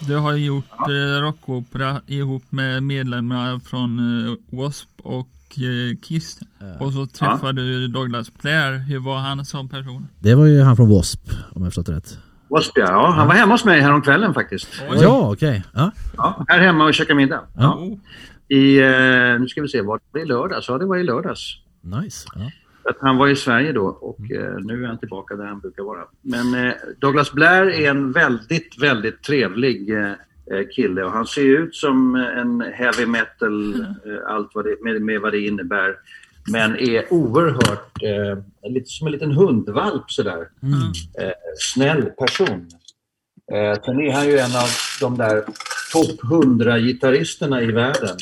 Du har gjort eh, rockopera ihop med medlemmar från eh, W.A.S.P. och Kiss. Och så träffade du Douglas Blair. Hur var han som person? Det var ju han från W.A.S.P. om jag förstått rätt. Wasp, ja. ja, han var hemma hos mig häromkvällen faktiskt. Ja, okej. Ja. Ja, här hemma och käkade middag. Ja. I, eh, nu ska vi se, var det i lördags? Ja, det var i lördags. Nice. Ja. Att han var i Sverige då och eh, nu är han tillbaka där han brukar vara. Men eh, Douglas Blair är en väldigt, väldigt trevlig eh, kille och han ser ut som en heavy metal, eh, allt vad det, med, med vad det innebär. Men är oerhört, eh, lite som en liten hundvalp sådär. Eh, snäll person. Eh, sen är han ju en av de där topp 100 gitarristerna i världen.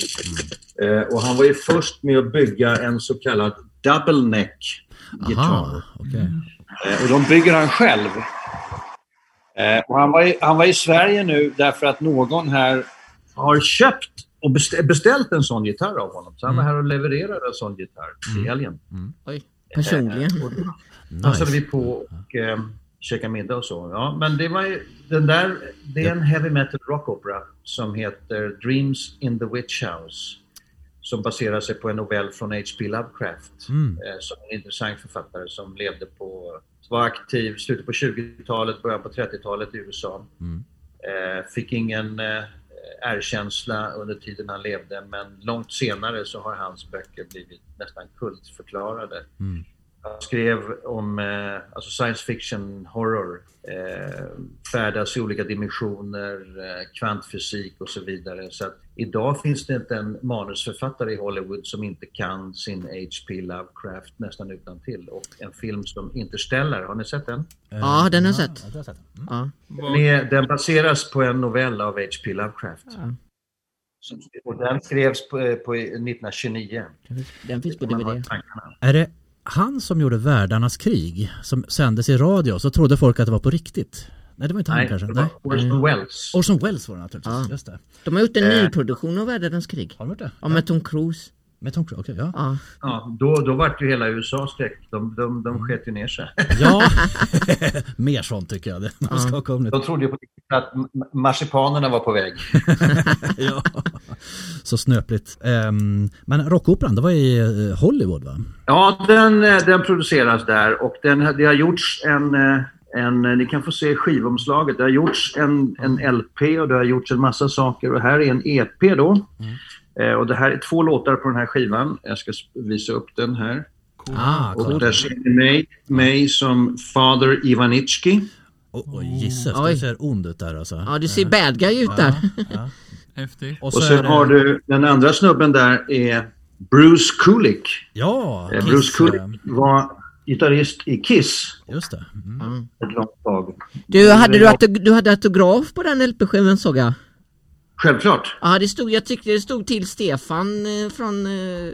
Eh, och han var ju först med att bygga en så kallad double neck gitarr. Aha. Eh, och de bygger han själv. Eh, och han, var i, han var i Sverige nu därför att någon här har köpt och bestä- beställt en sån gitarr av honom. Så han var här och levererade en sån gitarr i helgen. Oj, personligen. Och då passade vi på och eh, käka middag och så. Ja, men det var ju, den där, det är en heavy metal rock opera som heter Dreams in the Witch House. Som baserar sig på en novell från H.P. Lovecraft. Mm. Eh, som en intressant författare som levde på, var aktiv slutet på 20-talet, början på 30-talet i USA. Mm. Eh, fick ingen eh, erkänsla under tiden han levde men långt senare så har hans böcker blivit nästan kultförklarade. Mm. Han skrev om eh, alltså science fiction, horror, eh, färdas i olika dimensioner, eh, kvantfysik och så vidare. Så att idag finns det inte en manusförfattare i Hollywood som inte kan sin H.P. Lovecraft nästan utan till. Och en film som Interstellar, har ni sett den? Ja, den har jag sett. Ja, har jag sett. Mm. Ja. Den, är, den baseras på en novell av H.P. Lovecraft. Som- Och den skrevs på, eh, på 1929. Den finns på DVD. Är det han som gjorde Världarnas krig som sändes i radio så trodde folk att det var på riktigt? Nej, det var inte han Nej, kanske. det var Orson Welles. Orson Welles var det naturligtvis. Ja. Just det. De har gjort en Eh. nyproduktion av Världens krig. Har de gjort det? Ja, med Tom Cruise. Med Tom Cruise? Okej, ja. Ja. Ja, då, då vart ju hela USA skräck. De, de, de sket ju ner sig. Ja, mer sånt tycker jag. Lite. De trodde ju på att marsipanerna var på väg. ja. Så snöpligt. Ehm, men rockoperan, det var i eh, Hollywood va? Ja, den, eh, den produceras där och den, det har gjorts en, eh, en, ni kan få se skivomslaget, det har gjorts en, en LP och det har gjorts en massa saker och här är en EP då. Eh, Och det här är två låtar på den här skivan. Jag ska visa upp den här. Ah, Och där ser ni mig, mig som Fader Ivanitsky. Oj, oh, gisses, Oj. du ser ond ut där alltså. ja, du ser bad guy ut där. Ja. häftigt. Och Och så sen det- har du den andra snubben där är Bruce Kulick. Ja, Eh, Kiss, Bruce Kulick eh, var gitarrist i Kiss Just det. Mm. ett långt tag. Du, hade du, autog- du hade autograf på den LP-skivan såg jag? Självklart. Ja, det stod, jag tyckte det stod till Stefan eh, från... Eh,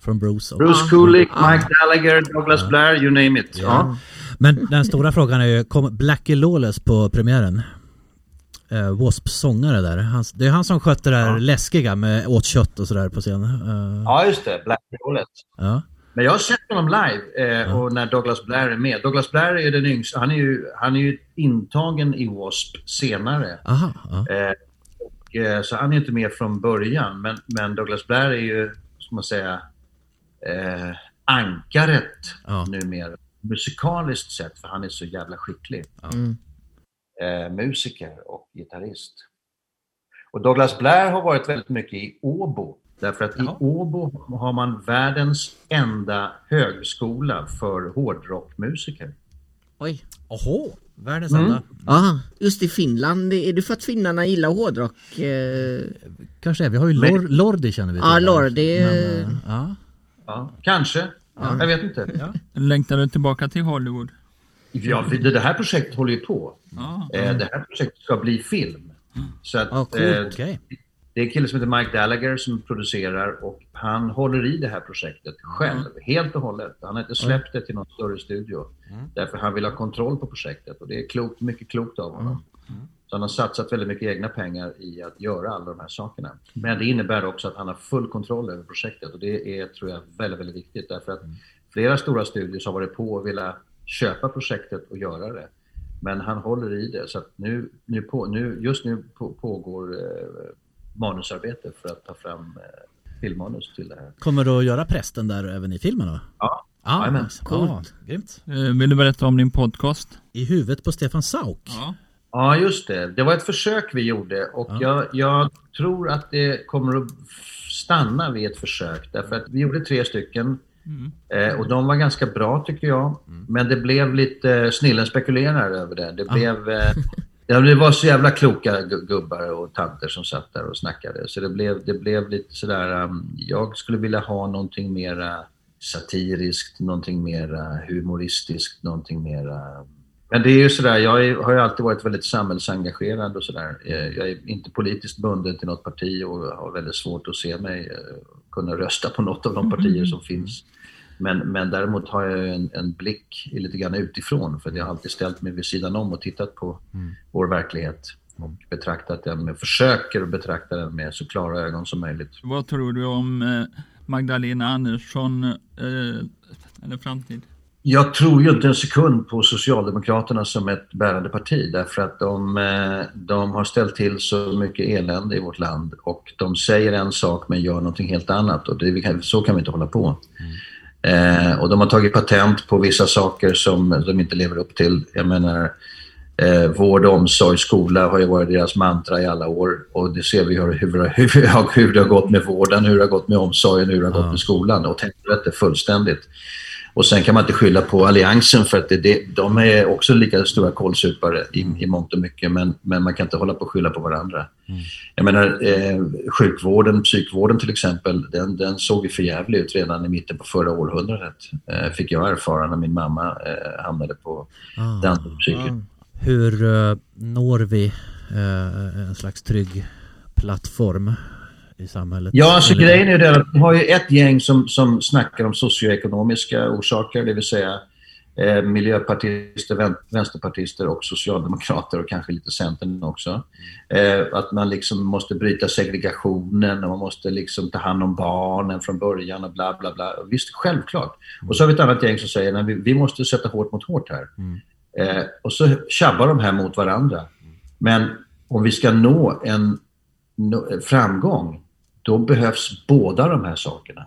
Från Bruce. Bruce Kulick, Mike Gallagher, Douglas Blair, you name it. Ja. Men den stora frågan är ju, kom Blackie Lawless på premiären? Eh, Wasps sångare där. Han, det är han som skötte det där läskiga med åt kött och sådär på scen. Eh, ja, just det. Black Roulette. ja. Men jag har sett honom live eh, och när Douglas Blair är med. Douglas Blair är den yngsta. Han är ju, han är ju intagen i W.A.S.P. senare. Aha, ja. Eh, eh, så han är inte med från början. Men, men Douglas Blair är ju, ska man säga, eh, ankaret Ja. numera. Musikaliskt sett, för han är så jävla skicklig. mm. Eh, musiker och gitarrist. Och Douglas Blair har varit väldigt mycket i Åbo. Därför att Jaha. i Åbo har man världens enda högskola för hårdrockmusiker. Oj. Oho, världens Mm. enda. Ja, just i Finland. Är det för att finnarna gillar hårdrock? Eh, Kanske är. Vi har ju Lor- Lordi känner vi Ja, till. Lordi, Men, eh, ja. Ja, kanske. Jag vet inte. Längtar du tillbaka till Hollywood? Ja, för det här projektet håller ju på. Ja. Eh, det här projektet ska bli film. Så att, Ja, coolt. eh, Okej. Det är en kille som heter Mike Gallagher som producerar och han håller i det här projektet själv, helt och hållet. Han har inte släppt det till någon större studio. Därför han vill ha kontroll på projektet och det är klokt, mycket klokt av honom. Så han har satsat väldigt mycket egna pengar i att göra alla de här sakerna. Men det innebär också att han har full kontroll över projektet och det är, tror jag, väldigt, väldigt viktigt därför att flera stora studios har varit på och velat köpa projektet och göra det. Men han håller i det så att nu, nu, på, nu just nu på, pågår eh, manusarbete för att ta fram eh, filmmanus till det här. Kommer du att göra prästen där även i filmen då? Ja, Ja, Jajamän. nice. Coolt. Ja, grymt. Eh, Vill du berätta om din podcast? I huvudet på Stefan Sauk. Ja. Ja, just det. Det var ett försök vi gjorde och Ja. jag, jag tror att det kommer att stanna vid ett försök. Därför att vi gjorde tre stycken Mm. eh, och de var ganska bra tycker jag. Men det blev lite, snillen spekulerar över det. Det blev... Eh, ja, det var så jävla kloka gu- gubbar och tanter som satt där och snackade. Så det blev, det blev lite sådär... Um, jag skulle vilja ha någonting mera satiriskt, någonting mera humoristiskt, någonting mera... Men det är ju sådär, jag är, har ju alltid varit väldigt samhällsengagerad och sådär. Eh, Jag är inte politiskt bunden till något parti och har väldigt svårt att se mig eh, kunna rösta på något av de partier som finns. Men, men däremot har jag en, en blick lite grann utifrån för jag har alltid ställt mig vid sidan om och tittat på vår verklighet och betraktat den med, försöker betrakta den med så klara ögon som möjligt. Vad tror du om eh, Magdalena Andersson eh, eller framtid? Jag tror ju inte en sekund på Socialdemokraterna som ett bärande parti därför att de, eh, de har ställt till så mycket elände i vårt land och de säger en sak men gör någonting helt annat och det, så kan vi inte hålla på. Eh, och de har tagit patent på vissa saker som de inte lever upp till. Jag menar, eh, vård, omsorg, skola har ju varit deras mantra i alla år och det ser vi hur, hur, hur, hur det har gått med vården, hur det har gått med omsorgen, hur det har gått med skolan och helvete fullständigt. Och sen kan man inte skylla på alliansen för att det, det, de är också lika stora kålsupare i, i mångt och mycket men, men man kan inte hålla på och skylla på varandra. Jag menar eh, sjukvården, psykvården till exempel, den, den såg ju för jävligt ut redan i mitten på förra århundradet. Eh, fick jag erfara när min mamma eh, hamnade på Ah. den psyket. Hur eh, når vi eh, en slags trygg plattform i samhället? Ja, alltså Eller- grejen är det att vi har ju ett gäng som, som snackar om socioekonomiska orsaker, det vill säga eh, miljöpartister, vän, vänsterpartister och socialdemokrater och kanske lite Centern också. Eh, att man liksom måste bryta segregationen och man måste liksom ta hand om barnen från början och bla bla bla. Visst, självklart. Och så har vi ett annat gäng som säger att vi, vi måste sätta hårt mot hårt här. Eh, och så tjabbar de här mot varandra. Men om vi ska nå en framgång, då behövs båda de här sakerna.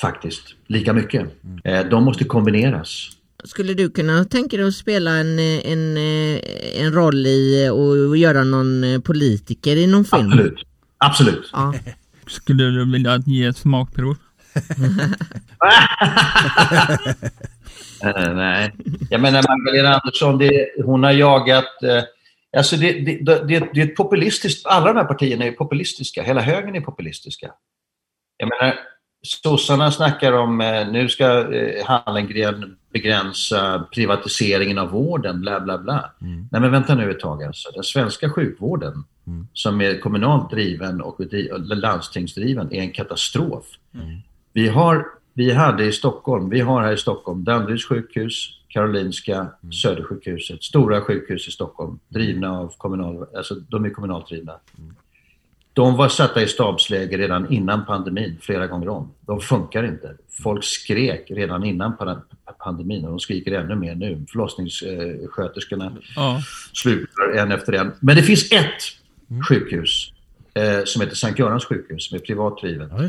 Faktiskt, lika mycket. Eh, de måste kombineras. Skulle du kunna tänka dig att spela en, eh, en, eh, en roll i och, och göra någon eh, politiker i någon film? Absolut. Absolut. Ja. Skulle du vilja ge ett smakprov? Eh, nej. Jag menar Magdalena Andersson, det, hon har jagat... Eh, alltså det, det, det, det, det är ett populistiskt... Alla de här partierna är populistiska. Hela högern är populistiska. Jag menar, sossarna snackar om, eh, nu ska eh, Hallengren begränsa privatiseringen av vården, bla bla bla. Nej men vänta nu ett tag alltså. Den svenska sjukvården som är kommunalt driven och landstingsdriven är en katastrof. Vi, har, vi hade i Stockholm, vi har här i Stockholm Danderyds sjukhus, Karolinska, Södersjukhuset, stora sjukhus i Stockholm, drivna av kommunal, alltså de är kommunalt drivna. De var satta i stabsläge redan innan pandemin flera gånger om. De funkar inte. Folk skrek redan innan pa- pandemin och de skriker ännu mer nu. Förlossningssköterskorna Ja. slutar en efter en. Men det finns ett sjukhus eh, som heter Sankt Görans sjukhus som är privat drivet. Ja. Mm.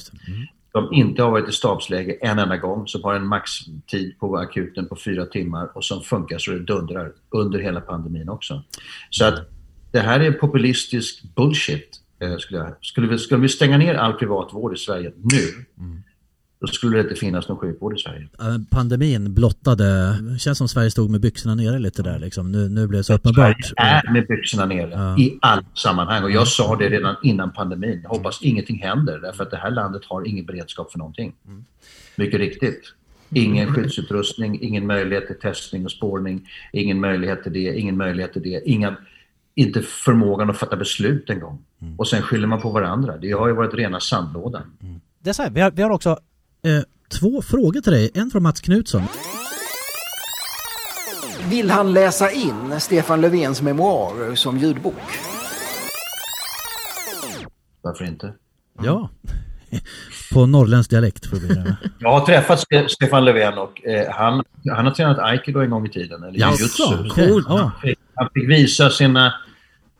Som inte har varit i stabsläge en enda gång, som har en maxtid på akuten på fyra timmar och som funkar så det dundrar under hela pandemin också. Så att det här är populistisk bullshit. eh, Skulle, jag, skulle, vi, skulle vi stänga ner all privatvård i Sverige nu, mm då skulle det inte finnas någon sjukvård i Sverige. Pandemin blottade, känns som Sverige stod med byxorna nere lite där liksom. Nu, nu blev det så uppenbart. Sverige är med byxorna nere Ja. i alla sammanhang. Och jag sa det redan innan pandemin. Jag hoppas ingenting händer därför att det här landet har ingen beredskap för någonting. Mycket riktigt. Ingen skyddsutrustning, ingen möjlighet till testning och spårning, ingen möjlighet till det, ingen möjlighet till det, ingen, inte förmågan att fatta beslut en gång. Och sen skyller man på varandra. Det har ju varit rena sandlådan. Det är så här, vi har, vi har också Eh, två frågor till dig, en från Mats Knutsson. Vill han läsa in Stefan Löfvens memoarer som ljudbok? Varför inte? Ja. På norrländsk dialekt bli det. Jag har träffat Ste- Stefan Löfven och eh, han, han har tränat aikido en gång i tiden. Eller Jaså. Ja. Han fick, han fick visa sina,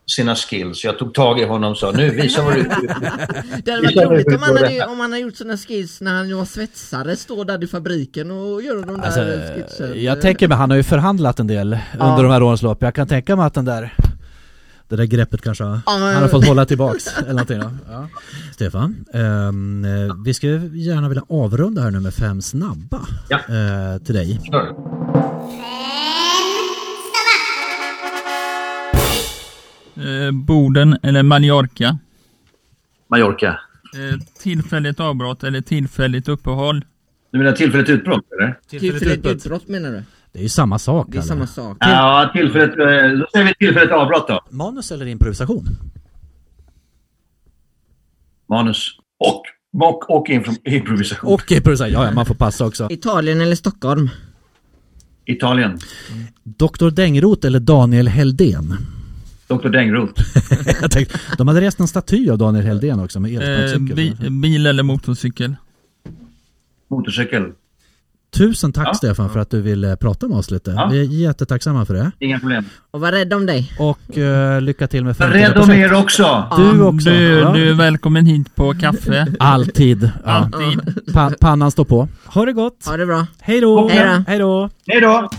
sina skills. Jag tog tag i honom och sa nu visa vad du... Det hade varit roligt om han hade, om han hade gjort såna skills när han var svetsare, står där i fabriken och gör de där Alltså, skitsen. jag tänker mig, han har ju förhandlat en del under de här årens lopp. Jag kan tänka mig att den där Det där greppet kanske har- Ja, han har fått hålla tillbaks eller någonting då. Ja. Stefan, ehm, eh, vi skulle gärna vilja avrunda här nu med fem snabba Ja. eh, till dig. Kör. Eh, Boden eller Mallorca? Mallorca. Eh, tillfälligt avbrott eller tillfälligt uppehåll? Du menar tillfälligt utbrott eller? Tillfälligt utbrott menar du? Det är ju samma sak. Det är samma sak. Ja, tillfälligt, eh, då säger vi tillfälligt avbrott då. Manus eller improvisation? Manus. Och, och, och impro- improvisation. Och improvisation, ja, ja man får passa också. Italien eller Stockholm? Italien. Dr Dängrot eller Daniel Heldén? Dr Dängroth. Jag tänkte, de hade rest en staty av Daniel Heldén också med Eh, elsparkcykel. bi, bil eller motorcykel? Motorcykel. Tusen tack Ja. Stefan för att du ville prata med oss lite. Ja. Vi är jättetacksamma för det. Inga problem. Och var rädd om dig. Och eh, lycka till med Var 50 rädd om er också! Du också. Du, Ja. du är välkommen hit på kaffe. Alltid. Ja. Alltid. Pa- pannan står på. Ha det gott. Ha det bra. Hej då. Hej då. Hej då!